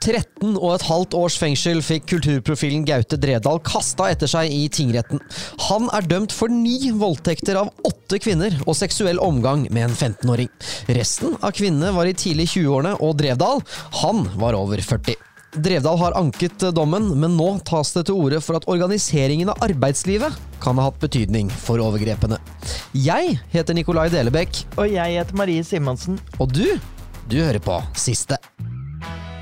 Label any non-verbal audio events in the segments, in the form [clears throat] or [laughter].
13 og et halvt års fengsel fikk kulturprofilen Gaute Dredal kasta etter seg i tingretten. Han er dømt for ni voldtekter av åtte kvinner og seksuell omgang med en 15-åring. Resten av kvinnene var i tidlig 20-årene, og Drevdal, han var over 40. Drevdal har anket dommen, men nå tas det til orde for at organiseringen av arbeidslivet kan ha hatt betydning for overgrepene. Jeg heter Nikolai Delebekk. Og jeg heter Marie Simonsen. Og du, du hører på Siste.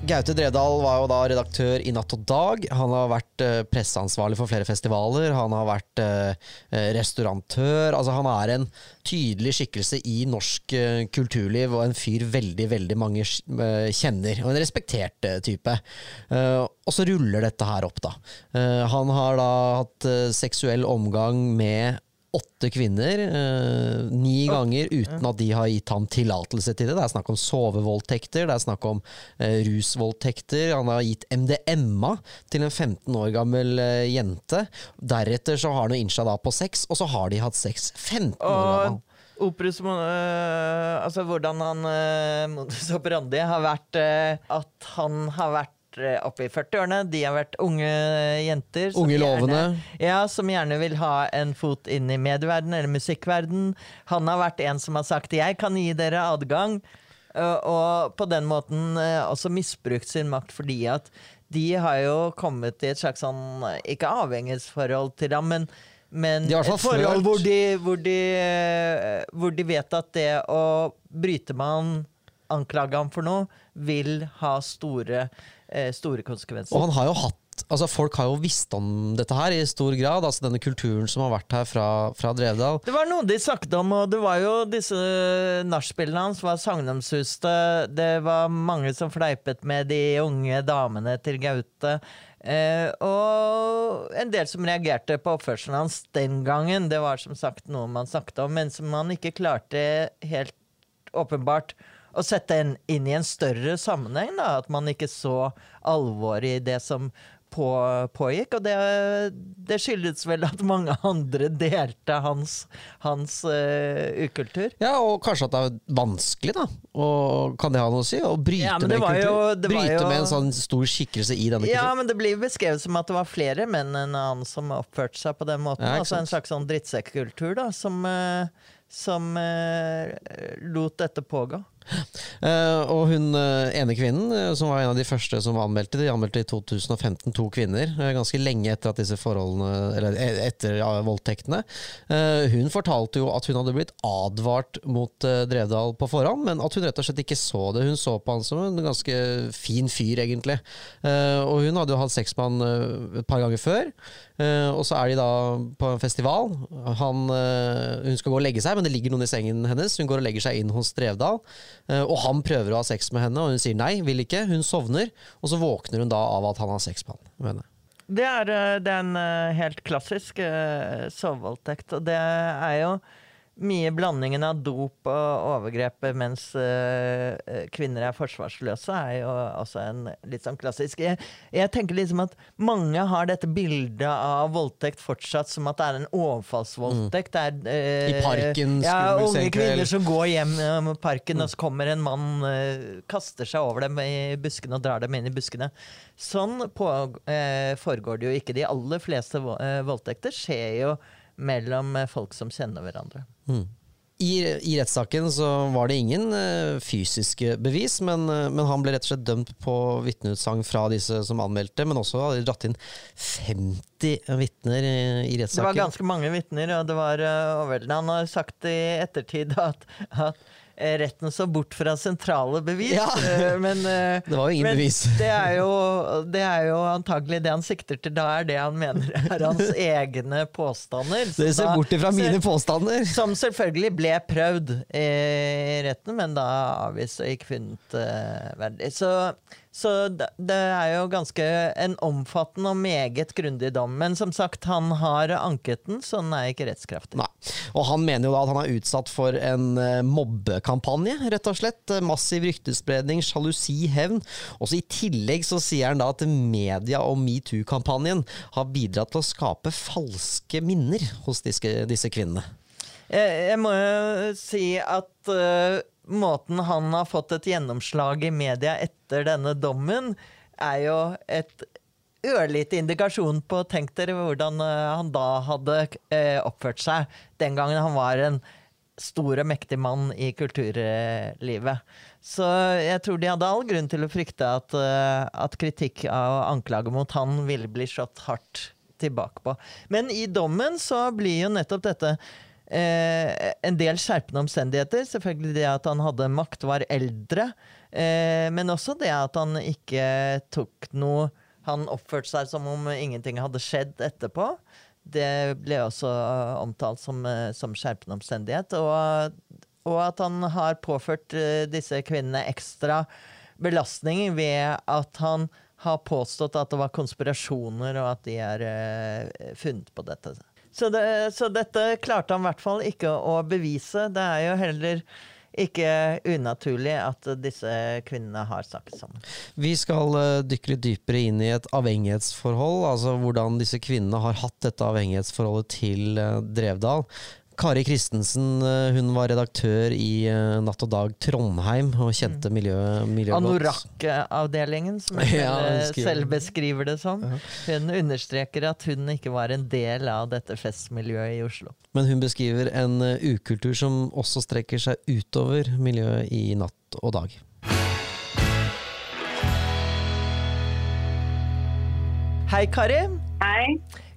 Gaute Dredal var jo da redaktør i Natt og Dag. Han har vært eh, presseansvarlig for flere festivaler. Han har vært eh, restaurantør. Altså, han er en tydelig skikkelse i norsk eh, kulturliv, og en fyr veldig, veldig mange eh, kjenner. Og en respektert eh, type. Eh, og så ruller dette her opp, da. Eh, han har da hatt eh, seksuell omgang med åtte kvinner, eh, ni ganger uten at de har gitt ham tillatelse til det. Det er snakk om sovevoldtekter, det er snakk om eh, rusvoldtekter. Han har gitt MDMA til en 15 år gammel eh, jente. Deretter så har han jo innsja da på sex, og så har de hatt sex 15 år gammel. Operus øh, Altså hvordan han øh, modus operandi har vært øh, at han har vært oppe i 40-årene. De har vært unge jenter. Unge Unge gjerne- Ja, som gjerne vil ha en fot inn i medieverden eller musikkverden. Han har vært en som har sagt 'jeg kan gi dere adgang', øh, og på den måten øh, også misbrukt sin makt fordi at de har jo kommet i et slags sånn, ikke avhengighetsforhold til ham, men men et forhold hvor de, hvor, de, eh, hvor de vet at det å bryte med han, anklage ham for noe, vil ha store, eh, store konsekvenser. Og han har jo hatt Altså Folk har jo visst om dette her i stor grad. Altså Denne kulturen som har vært her fra, fra Drevdal. Det var noe de snakket om, og det var jo disse nachspielene hans var sagnomsuste. Det var mange som fleipet med de unge damene til Gaute. Eh, og en del som reagerte på oppførselen hans den gangen. Det var som sagt noe man snakket om, men som man ikke klarte helt åpenbart å sette en inn i en større sammenheng. Da. At man ikke så alvoret i det som på, pågikk. Og det, det skyldes vel at mange andre delte hans, hans uh, ukultur. Ja, og kanskje at det er vanskelig, da. Og kan det ha noe å si? Å bryte Ja, med kultur? jo- bryte jo- med en sånn stor skikkelse i denne Ja, men det blir beskrevet som at det var flere menn enn han som oppførte seg på den måten. Ja, altså En slags sånn drittsekkultur da, som, eh, som uh, lot dette pågå. Eh, og hun eh, ene kvinnen, eh, som var en av de første som anmeldte, de anmeldte i 2015 to kvinner, ganske lenge etter at disse forholdene Eller etter voldtektene. Hun fortalte jo at hun hadde blitt advart mot Drevdal på forhånd, men at hun rett og slett ikke så det. Hun så på han som en ganske fin fyr, egentlig. Og hun hadde jo hatt sex med han et par ganger før. Og så er de da på en festival. Han, hun skal gå og legge seg, men det ligger noen i sengen hennes. Hun går og legger seg inn hos Drevdal. Eh, og han prøver å ha sex med henne, og hun sier nei, vil ikke. Hun sovner, og så våkner hun da av at han har sex med henne. Det er, eh, det er en eh, helt klassisk sovevoldtekt, og det er jo mye blandingen av dop og overgrep mens eh, kvinner er forsvarsløse, er jo også en litt sånn klassisk jeg, jeg tenker liksom at mange har dette bildet av voldtekt fortsatt som at det er en overfallsvoldtekt. Det er, uh, I parken, ja, unge kvinner som går hjem i parken, og så kommer en mann, kaster seg over dem i buskene og drar dem inn i buskene. Sånn på, foregår det jo ikke. De aller fleste vo- voldtekter skjer jo mellom eh, folk som kjenner hverandre. I, I rettssaken så var det ingen uh, fysiske bevis, men, uh, men han ble rett og slett dømt på vitneutsagn fra disse som anmeldte, men også hadde de dratt inn 50 vitner i, i Det var ganske mange vitner, og det var uh, overveldende. Han har sagt i ettertid at, at retten så bort fra sentrale bevis, Ja. eh, men eh, Det var jo ingen bevis. Det er jo, det er jo antagelig det han sikter til. Da er det han mener er hans [laughs] egne påstander. som Dere ser da- bort ifra mine påstander! Som selvfølgelig ble prøvd i retten, men da avvist og ikke funnet uh, verdig. Så, Så det, det er jo ganske en omfattende og meget grundig dom. Men som sagt, han har anket den, så den er ikke rettskraftig. Nei. Og han mener jo da at han er utsatt for en eh, mobbekampanje, rett og slett. Massiv ryktespredning, sjalusi, hevn. Og så i tillegg så sier han da at media og metoo-kampanjen har bidratt til å skape falske minner hos disse, disse kvinnene. Jeg, jeg må jo si at eh, måten han har fått et gjennomslag i media etter denne dommen, er jo et ørlite indikasjon på Tenk dere hvordan eh, han da hadde eh, oppført seg den gangen han var en stor og mektig mann i kulturlivet. Så jeg tror de hadde all grunn til å frykte at, eh, at kritikk av anklager mot han ville bli slått hardt tilbake på. Men i dommen så blir jo nettopp dette eh, en del skjerpende omstendigheter. Selvfølgelig det at han hadde makt, var eldre. Eh, men også det at han ikke tok noe Han oppførte seg som om ingenting hadde skjedd etterpå. Det ble også eh, omtalt som, eh, som skjerpende omstendighet. Og, og at han har påført disse kvinnene ekstra belastning ved at han har påstått at det var konspirasjoner, og at de er funnet på dette. Så, det, så dette klarte han i hvert fall ikke å bevise. Det er jo heller ikke unaturlig at disse kvinnene har snakket sammen. Vi skal eh, dykke litt dypere inn i et avhengighetsforhold, altså hvordan disse kvinnene har hatt dette avhengighetsforholdet til eh, Drevdal. Kari Christensen eh, hun var redaktør i eh, Natt og Dag Trondheim og kjente miljøet miljø godt. Anorakk-avdelingen, som hun [laughs] Ja, hun selv- skriver- selv beskriver det som. Hun understreker at hun ikke var en del av dette festmiljøet i Oslo. Men hun beskriver en eh, ukultur som også strekker seg utover miljøet i Natt og Dag. Hei, Kari. Hei.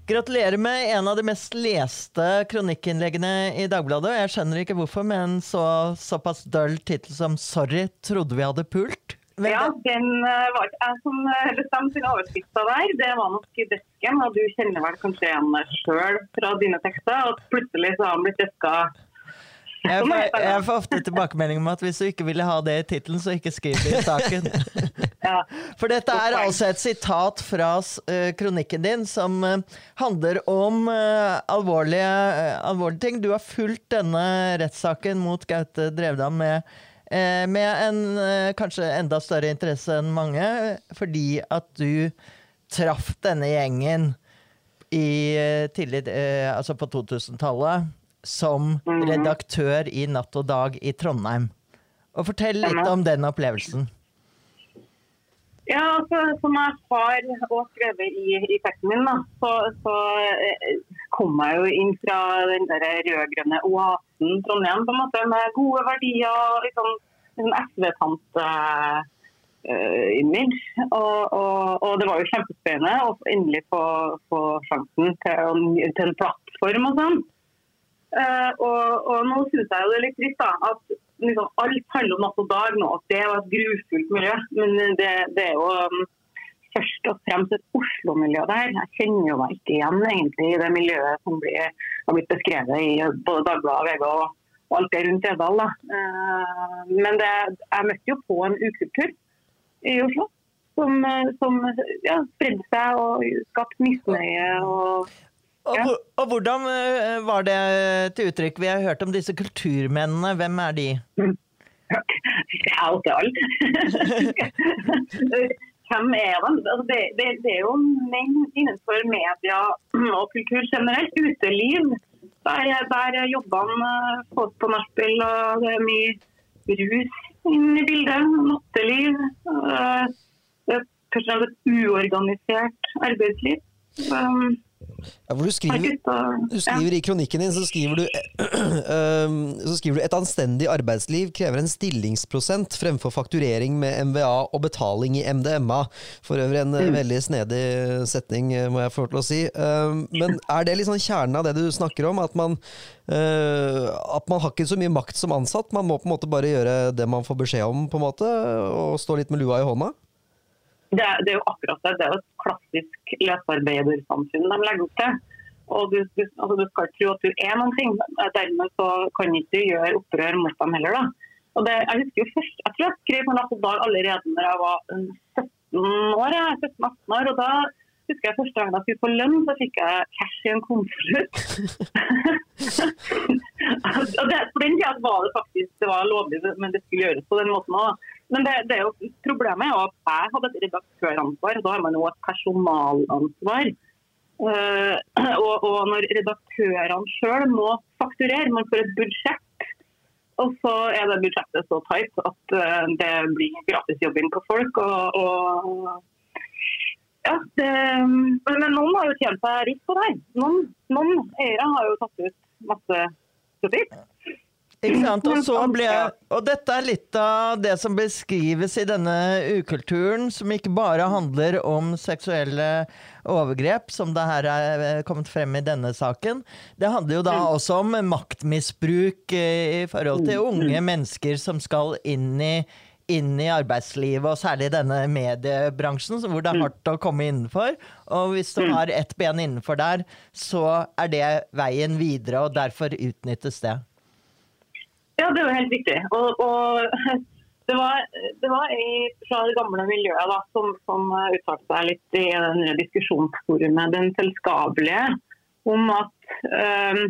Gratulerer med en av de mest leste kronikkinnleggene i Dagbladet. Jeg skjønner ikke hvorfor, med en så, såpass døll tittel som 'Sorry, trodde vi hadde pult'. Men, Ja, den eh, var ikke jeg som eh, bestemte den overskrifta der. Det var nok i desken, og du kjenner vel kanskje igjen deg sjøl fra dine tekster. At plutselig så har han blitt deska. jeg, får, jeg får ofte tilbakemelding om at hvis du ikke ville ha det i tittelen, så ikke skriv det i saken. [laughs] Ja. For dette er altså et sitat fra eh, kronikken din som eh, handler om eh, alvorlige, alvorlige ting. Du har fulgt denne rettssaken mot Gaute Drevdal med, med en kanskje enda større interesse enn mange, fordi at du traff denne gjengen i tidlig, altså på 2000-tallet som Mhm. redaktør i Natt og Dag i Trondheim. Og fortell litt om den opplevelsen. Ja, altså, Som jeg har også skrevet i, i teksten min, da, så, så eh, kom jeg jo inn fra den der rød-grønne oasen Trondheim på en måte, med gode verdier og liksom, liksom SV-tante-image. og, og, og det var jo kjempespennende å endelig få, få sjansen til, til en plattform og sånn. Uh, og, og nå syns jeg jo det er litt trist da, at liksom, alt handler om natt og dag nå. At det var et grufullt miljø. Men det, det er jo um, først og fremst et Oslo-miljø der. Jeg kjenner jo meg ikke igjen egentlig i det miljøet som blir, har blitt beskrevet i både Dagbladet, VG og, og alt det rundt Edal. Da. Eh, men det, jeg møtte jo på en ukultur i Oslo. Som, eh, som ja, spredde seg og skapte misnøye. og Og, Ja. og hvordan eh, var det til uttrykk? Vi har hørt om disse kulturmennene. Hvem er de? Jeg outer alle. Hvem er de? Altså det, det, det er jo menn innenfor media og kultur generelt. Uteliv. Der, der jobber han folk på nachspiel, og det er mye rus inne i bildet. Natteliv. eh, først og fremst et uorganisert arbeidsliv. Ja, du skriver, du skriver I kronikken din så skriver du [clears throat] så skriver du et anstendig arbeidsliv krever en stillingsprosent fremfor fakturering med MVA og betaling i MDMA. For øvrig en mm. veldig snedig setning, eh, må jeg få lov til å si. Men er det liksom kjernen av det du snakker om? At man, eh, at man har ikke så mye makt som ansatt? Man må på en måte bare gjøre det man får beskjed om, på en måte, og stå litt med lua i hånda? Det, det er jo akkurat det. Det er jo et klassisk løsarbeidersamfunn de legger opp til. Og du, du, altså du skal ikke tro at du er noen ting. Dermed så kan ikke du gjøre opprør mot dem heller. da. Og det, jeg husker jo først, jeg tror jeg skrev på Natt Dag allerede når jeg var eh, 17 år. jeg, 17-18 år, og da husker jeg første gang jeg skulle på lønn, så fikk jeg cash i en konvolutt. [laughs] på den tida var det faktisk det var lovlig, men det skulle gjøres på den måten òg. Men det, det er jo, problemet er jo at jeg hadde et redaktøransvar, og da har man jo et personalansvar. Uh, og, og når redaktørene sjøl må fakturere, man får et budsjett, og så er det budsjettet så tight at uh, det blir gratisjobbing på folk. Og, og ja, det, men, noen har jo tjent seg rikt på det her. Noen, noen eiere har jo tatt ut masse profitt. Og, så ble, og dette er litt av det som beskrives i denne ukulturen, som ikke bare handler om seksuelle overgrep, som det her er eh, kommet frem i denne saken. Det handler jo da også om maktmisbruk eh, i forhold til unge mennesker som skal inn i inn i arbeidslivet, og særlig i denne mediebransjen, hvor det er hardt å komme innenfor. Og hvis du har ett ben innenfor der, så er det veien videre, og derfor utnyttes det. Ja, det jo helt riktig. Og, og [laughs] det var, det var ei fra det gamle miljøet da, som, som uttalte seg litt i denne diskusjonsforumet, den selskapelige, om at øhm,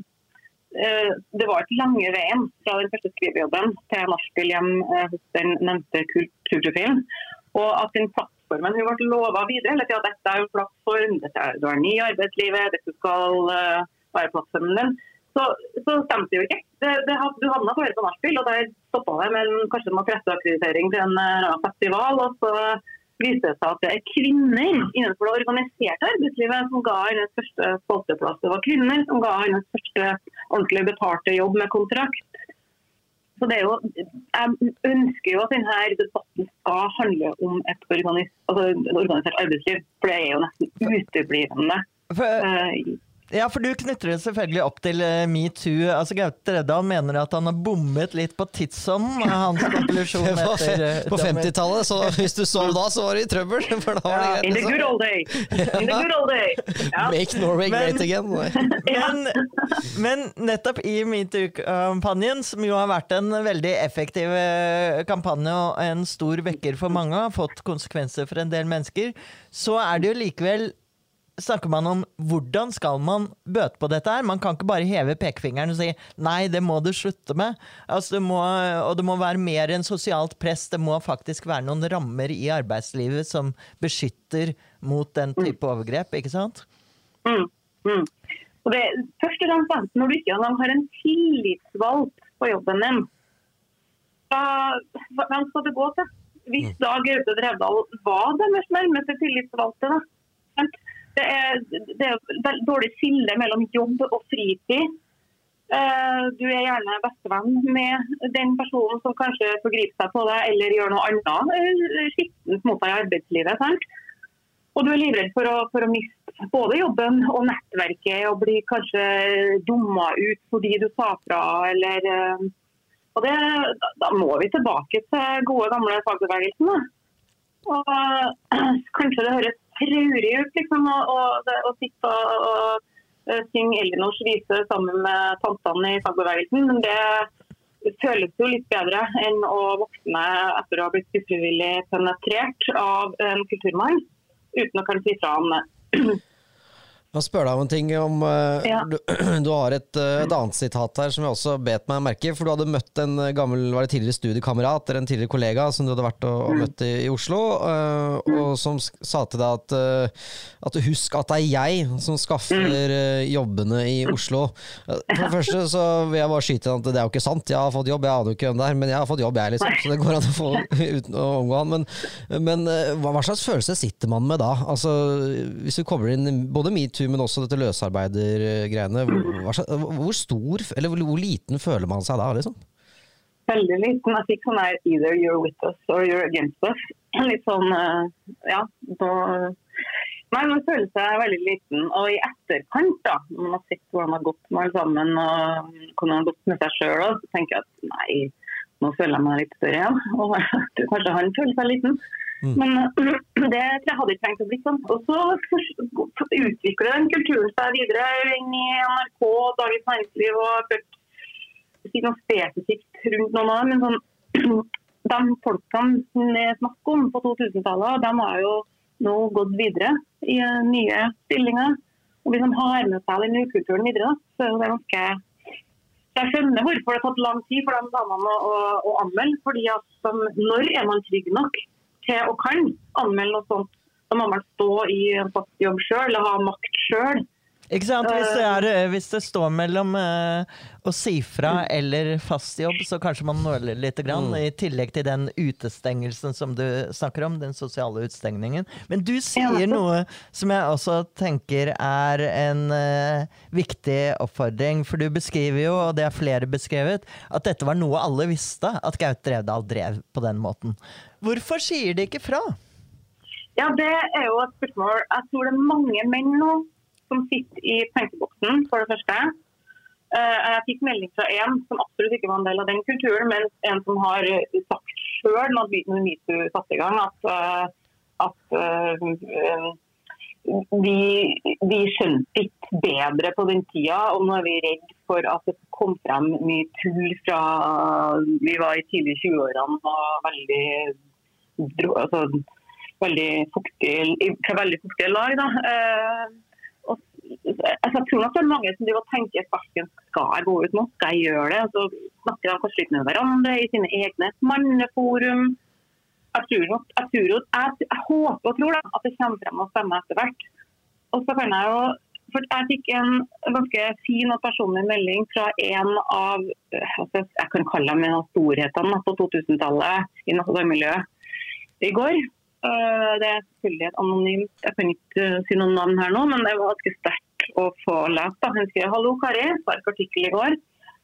eh, det var ikke lange veien fra den første skrivejobben til nachspiel hjem eh, hos den nevnte kulturprofilen. Og at den plattformen hun ble lova videre eller at dette er jo plattform, dette er, du har ny arbeidslivet, dette skal eh, være plattformen din. Så, så stemte det jo ikke. Det, det, du havna bare på nachspiel, og der stoppa det med en, kanskje en presseakkreditering til en uh, festival. og så viste det seg at det er kvinner innenfor det organiserte arbeidslivet som ga hennes første spalteplass. Det var kvinner som ga hennes første ordentlig betalte jobb med kontrakt. Så det er jo, Jeg ønsker jo at denne debatten skal handle om et organis, altså et organisert arbeidsliv, for det er jo nesten uteblivende. For, Uh, ja, for du knytter det selvfølgelig opp til uh, metoo. Altså, Gaute Reddal mener at han har bommet litt på tidsånden. Hans [laughs] konklusjon På, etter uh, på 50-tallet, så [laughs] hvis du sov da, så var du i trøbbel. [laughs] For da var det greit. in the liksom. good old day. In the good old day. Ja. Make Norway Men- great again. Men, men nettopp i metoo-kampanjen, som jo har vært en veldig effektiv eh, kampanje og en stor vekker for mange, har fått konsekvenser for en del mennesker, så er det jo likevel snakker man om hvordan skal man bøte på dette her. Man kan ikke bare heve pekefingeren og si nei, det må du slutte med. Altså, det må, og det må være mer enn sosialt press. Det må faktisk være noen rammer i arbeidslivet som beskytter mot den type overgrep, ikke sant? Mm, mm. Og det, først og fremst når du ikke har en tillitsvalgt på jobben din, hvem skal det gå til? Hvis da Gaute Drevdal var deres nærmeste tillitsvalgte, da. Det er, det er dårlig skille mellom jobb og fritid. Eh, Du er gjerne bestevenn med den personen som kanskje forgriper seg på deg eller gjør noe annet eh, skittent mot deg i arbeidslivet. sant? Og du er livredd for å, for å miste både jobben og nettverket og bli kanskje dumma ut fordi du sa fra, eller eh, Og det, da, da må vi tilbake til gode, gamle fagbevegelsen. Og [clears throat] kanskje det høres traurig ut liksom, å, å, sitte og, og eh, synge Elinors vise sammen med tantene i fagbevegelsen, men det føles jo litt bedre enn å våkne etter å ha blitt ufrivillig penetrert av en kulturmann uten å kunne si fra om det. [clears throat] Jeg spør deg om en ting. Om, eh, Ja. du, [clears throat] du har et, eh, et annet sitat her som jeg også bet meg merke. For du hadde møtt en eh, gammel var det tidligere studiekamerat eller en tidligere kollega som du hadde vært og, og møtt i, i Oslo, uh, og som sa til deg at, uh, at husk at det er jeg som skaffer uh, jobbene i Oslo. For det [laughs] første så vil jeg bare skyte inn at det er jo ikke sant. Jeg har fått jobb, jeg aner jo ikke hvem det er, men jeg har fått jobb, jeg, liksom. Så det går an å få [laughs] uten å omgå han. Men, men hva, hva slags følelse sitter man med da? Altså, hvis du kommer inn både metoo, men også dette løsarbeidergreiene. Hvor, Hvor stor, eller hvor liten føler man seg da, liksom? Veldig liten. Jeg fikk sånn her 'either you're with us or you're against us'. [clears throat] Litt sånn, eh, ja. Da, nei, man føler seg veldig liten. Og i etterkant, da, når man har sett hvordan det har gått med alle sammen, og hvordan det har gått med seg sjøl, så tenker jeg at nei, nå føler jeg meg litt større igjen. [laughs] Og kanskje han føler seg liten. Men eh, [clears throat] det tror jeg hadde trengt å bli sånn. Og så utvikler den kulturen seg videre inn i NRK, Dagens Næringsliv og si noe spesifikt rundt noen av. Men sånn, [clears throat] de folkene det er snakk om på 2000-tallet, de har jo nå gått videre i eh, nye stillinger. Og hvis de har med seg den ukulturen videre, så er det ganske Jeg skjønner hvorfor det har tatt lang tid for de damene å, å, å anmelde. fordi at de, Når er man trygg nok til å kan anmelde noe sånt? Da må man stå i en fast jobb sjøl og ha makt sjøl. Ikke sant? Hvis det, er, eh, hvis det står mellom eh, å si fra eller fast jobb, så kanskje man nøler litt. Grann, I tillegg til den utestengelsen som du snakker om, den sosiale utstengningen. Men du sier noe som jeg også tenker er en eh, viktig oppfordring. For du beskriver jo, og det er flere beskrevet, at dette var noe alle visste, at Gaute Drevdal drev på den måten. Hvorfor sier de ikke fra? Ja, Det er jo et spørsmål. Jeg tror det er mange menn nå som sitter i tenkeboksen, for det første. Eh, Jeg fikk melding fra en som absolutt ikke var en del av den kulturen, men en som har sagt sjøl når metoo satte i gang, at, eh, at eh, vi, vi skjønte ikke bedre på den tida, og nå er vi redd for at det kom frem mye tull fra Vi var i tidlig 20-årene og veldig altså, veldig fuktige, veldig fuktige lag. Da. Altså, jeg tror nok det er mange som tenker hverken skal jeg gå ut nå, skal jeg gjøre det? Og så snakker de kanskje litt med hverandre i sine egne manneforum. Jeg, tror nok, jeg, tror, jeg, jeg håper og tror da, at det kommer frem og stemmer etter hvert. Og så kan jeg jo for Jeg fikk en ganske fin og personlig melding fra en av altså, jeg kan kalle dem en av storhetene på 2000-tallet i miljøet i går. Eh, Det er selvfølgelig et anonymt, jeg kan ikke eh, si noen navn her nå, men det var ganske sterkt å få lest. da. Hun skrev 'Hallo, Kari', sterk artikkel i går.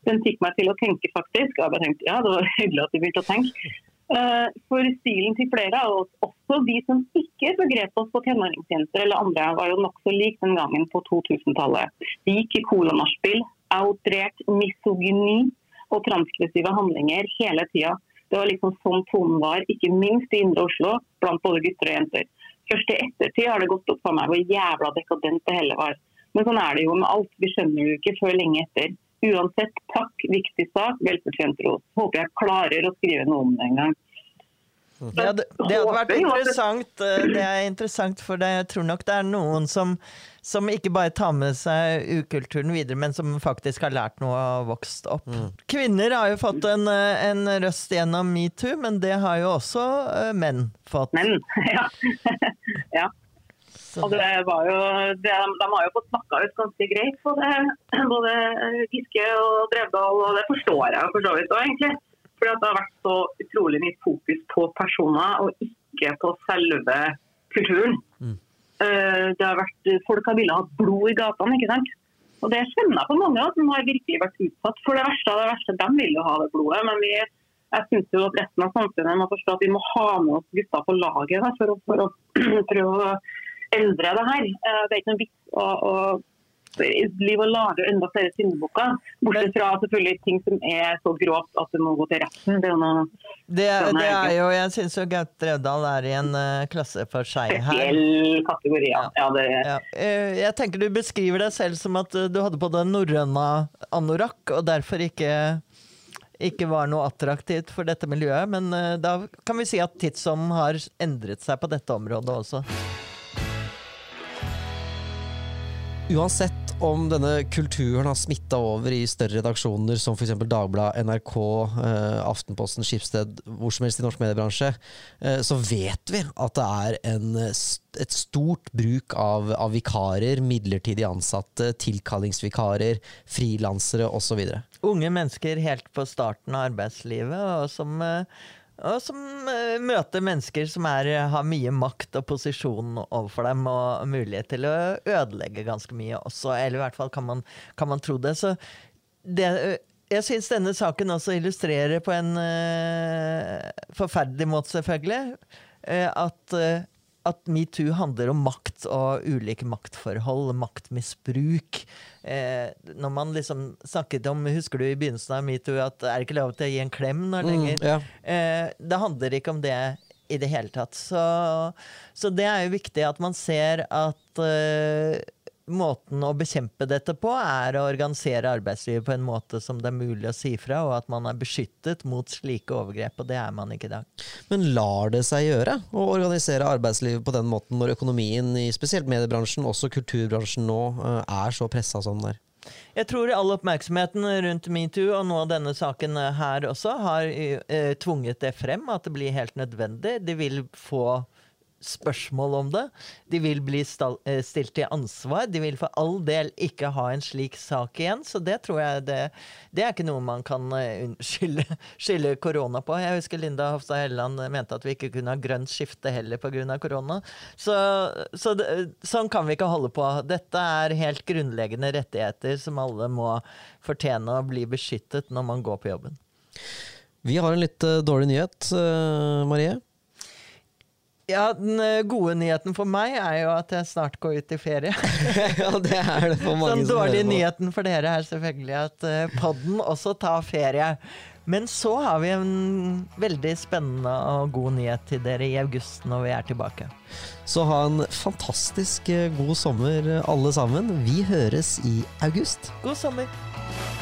Den fikk meg til å tenke, faktisk. Og Jeg tenkte, ja, Det var [laughs] hyggelig at du begynte å tenke. Eh, For stilen til flere av oss, også de som ikke begrep oss på tenåringsjenter eller andre, var jo nokså lik den gangen på 2000-tallet. De gikk i colanachspill, outrert misogyni og transgressive handlinger hele tida. Det var liksom sånn tonen var, ikke minst i indre Oslo, blant både gutter og jenter. Først i ettertid har det gått opp for meg hvor jævla dekadent det hele var. Men sånn er det jo med alt. Vi skjønner det jo ikke før lenge etter. Uansett, takk, viktig sak, velfortjent ros. Håper jeg klarer å skrive noe om det en gang. Det hadde, det hadde vært interessant, eh, det er interessant, for det, jeg tror nok det er noen som, som ikke bare tar med seg ukulturen videre, men som faktisk har lært noe og vokst opp. Kvinner har jo fått en, eh, en røst gjennom metoo, men det har jo også eh, menn fått. Menn, [laughs] ja. [laughs] ja. Og det var jo, det, de har jo fått snakka ut ganske greit, både, både Giske og Drevdal, og det forstår jeg for så vidt òg, egentlig. Fordi det har vært så utrolig mye fokus på personer, og ikke på selve kulturen. Mm. Det har vært, folk har villet ha blod i gatene, ikke sant. Og det skjønner jeg på mange da, som har virkelig vært utsatt for det verste av det verste. De vil jo ha det blodet, men vi, jeg synes jo at resten av samfunnet må forstå at vi må ha med oss gutta på laget da, for, å, for å [clears throat] prøve å endre det her. Eh, Det er ikke noe vits å, å liv og lage enda flere syndebukker. Bortsett fra selvfølgelig ting som er så grovt at du må gå til retten. Det er noe det, er det er jo, jeg syns jo Gaute Drevdal er i en uh, klasse for seg her. spesiell kategori. Ja. Ja, det, Ja. eh, Jeg tenker du beskriver deg selv som at du hadde på deg norrøna anorakk, og derfor ikke, ikke var noe attraktivt for dette miljøet. Men da kan vi si at tidsånden har endret seg på dette området også. Uansett om denne kulturen har smitta over i større redaksjoner som f.eks. Dagbladet, NRK, eh, Aftenposten, Skipsted, hvor som helst i norsk mediebransje, eh, så vet vi at det er en, et stort bruk av, av vikarer, midlertidig ansatte, tilkallingsvikarer, frilansere osv. Unge mennesker helt på starten av arbeidslivet, og som, eh, og som eh, møter mennesker som er, har mye makt og posisjon overfor dem, og mulighet til å ødelegge ganske mye også, eller i hvert fall kan man, kan man tro det. Så det, eh, jeg syns denne saken også illustrerer på en uh, forferdelig måte, selvfølgelig, uh, at, eh, at metoo handler om makt og ulike maktforhold, maktmisbruk. Eh, når man liksom snakket om, Husker du i begynnelsen av metoo at det er ikke lov til å gi en klem nå lenger? Mm, ja. eh, det handler ikke om det i det hele tatt. Så, så det er jo viktig at man ser at eh, måten å bekjempe dette på er å organisere arbeidslivet på en måte som det er mulig å si fra, og at man er beskyttet mot slike overgrep, og det er man ikke i dag. Men lar det seg gjøre å organisere arbeidslivet på den måten når økonomien i spesielt mediebransjen, også kulturbransjen nå, eh, er så pressa som den er? Jeg tror all oppmerksomheten rundt metoo og nå denne saken her også har eh, tvunget det frem, at det blir helt nødvendig. De vil få spørsmål om det. De vil bli eh, stilt til ansvar. De vil for all del ikke ha en slik sak igjen. Så det tror jeg det, det er ikke noe man kan eh, [laughs] skylde, korona på. Jeg husker Linda Hofstad Helleland mente at vi ikke kunne ha grønt skifte heller pga. korona. Så, så det, sånn kan vi ikke holde på. Dette er helt grunnleggende rettigheter som alle må fortjene å bli beskyttet når man går på jobben. Vi har en litt uh, dårlig nyhet, Marie. Ja, Den eh, gode nyheten for meg er jo at jeg snart går ut i ferie. [laughs] ja, det er det for mange Den dårlige nyheten for dere er selvfølgelig at uh, podden også tar ferie. Men så har vi en veldig spennende og god nyhet til dere i august når vi er tilbake. Så ha en fantastisk eh, god sommer alle sammen. Vi høres i august. God sommer.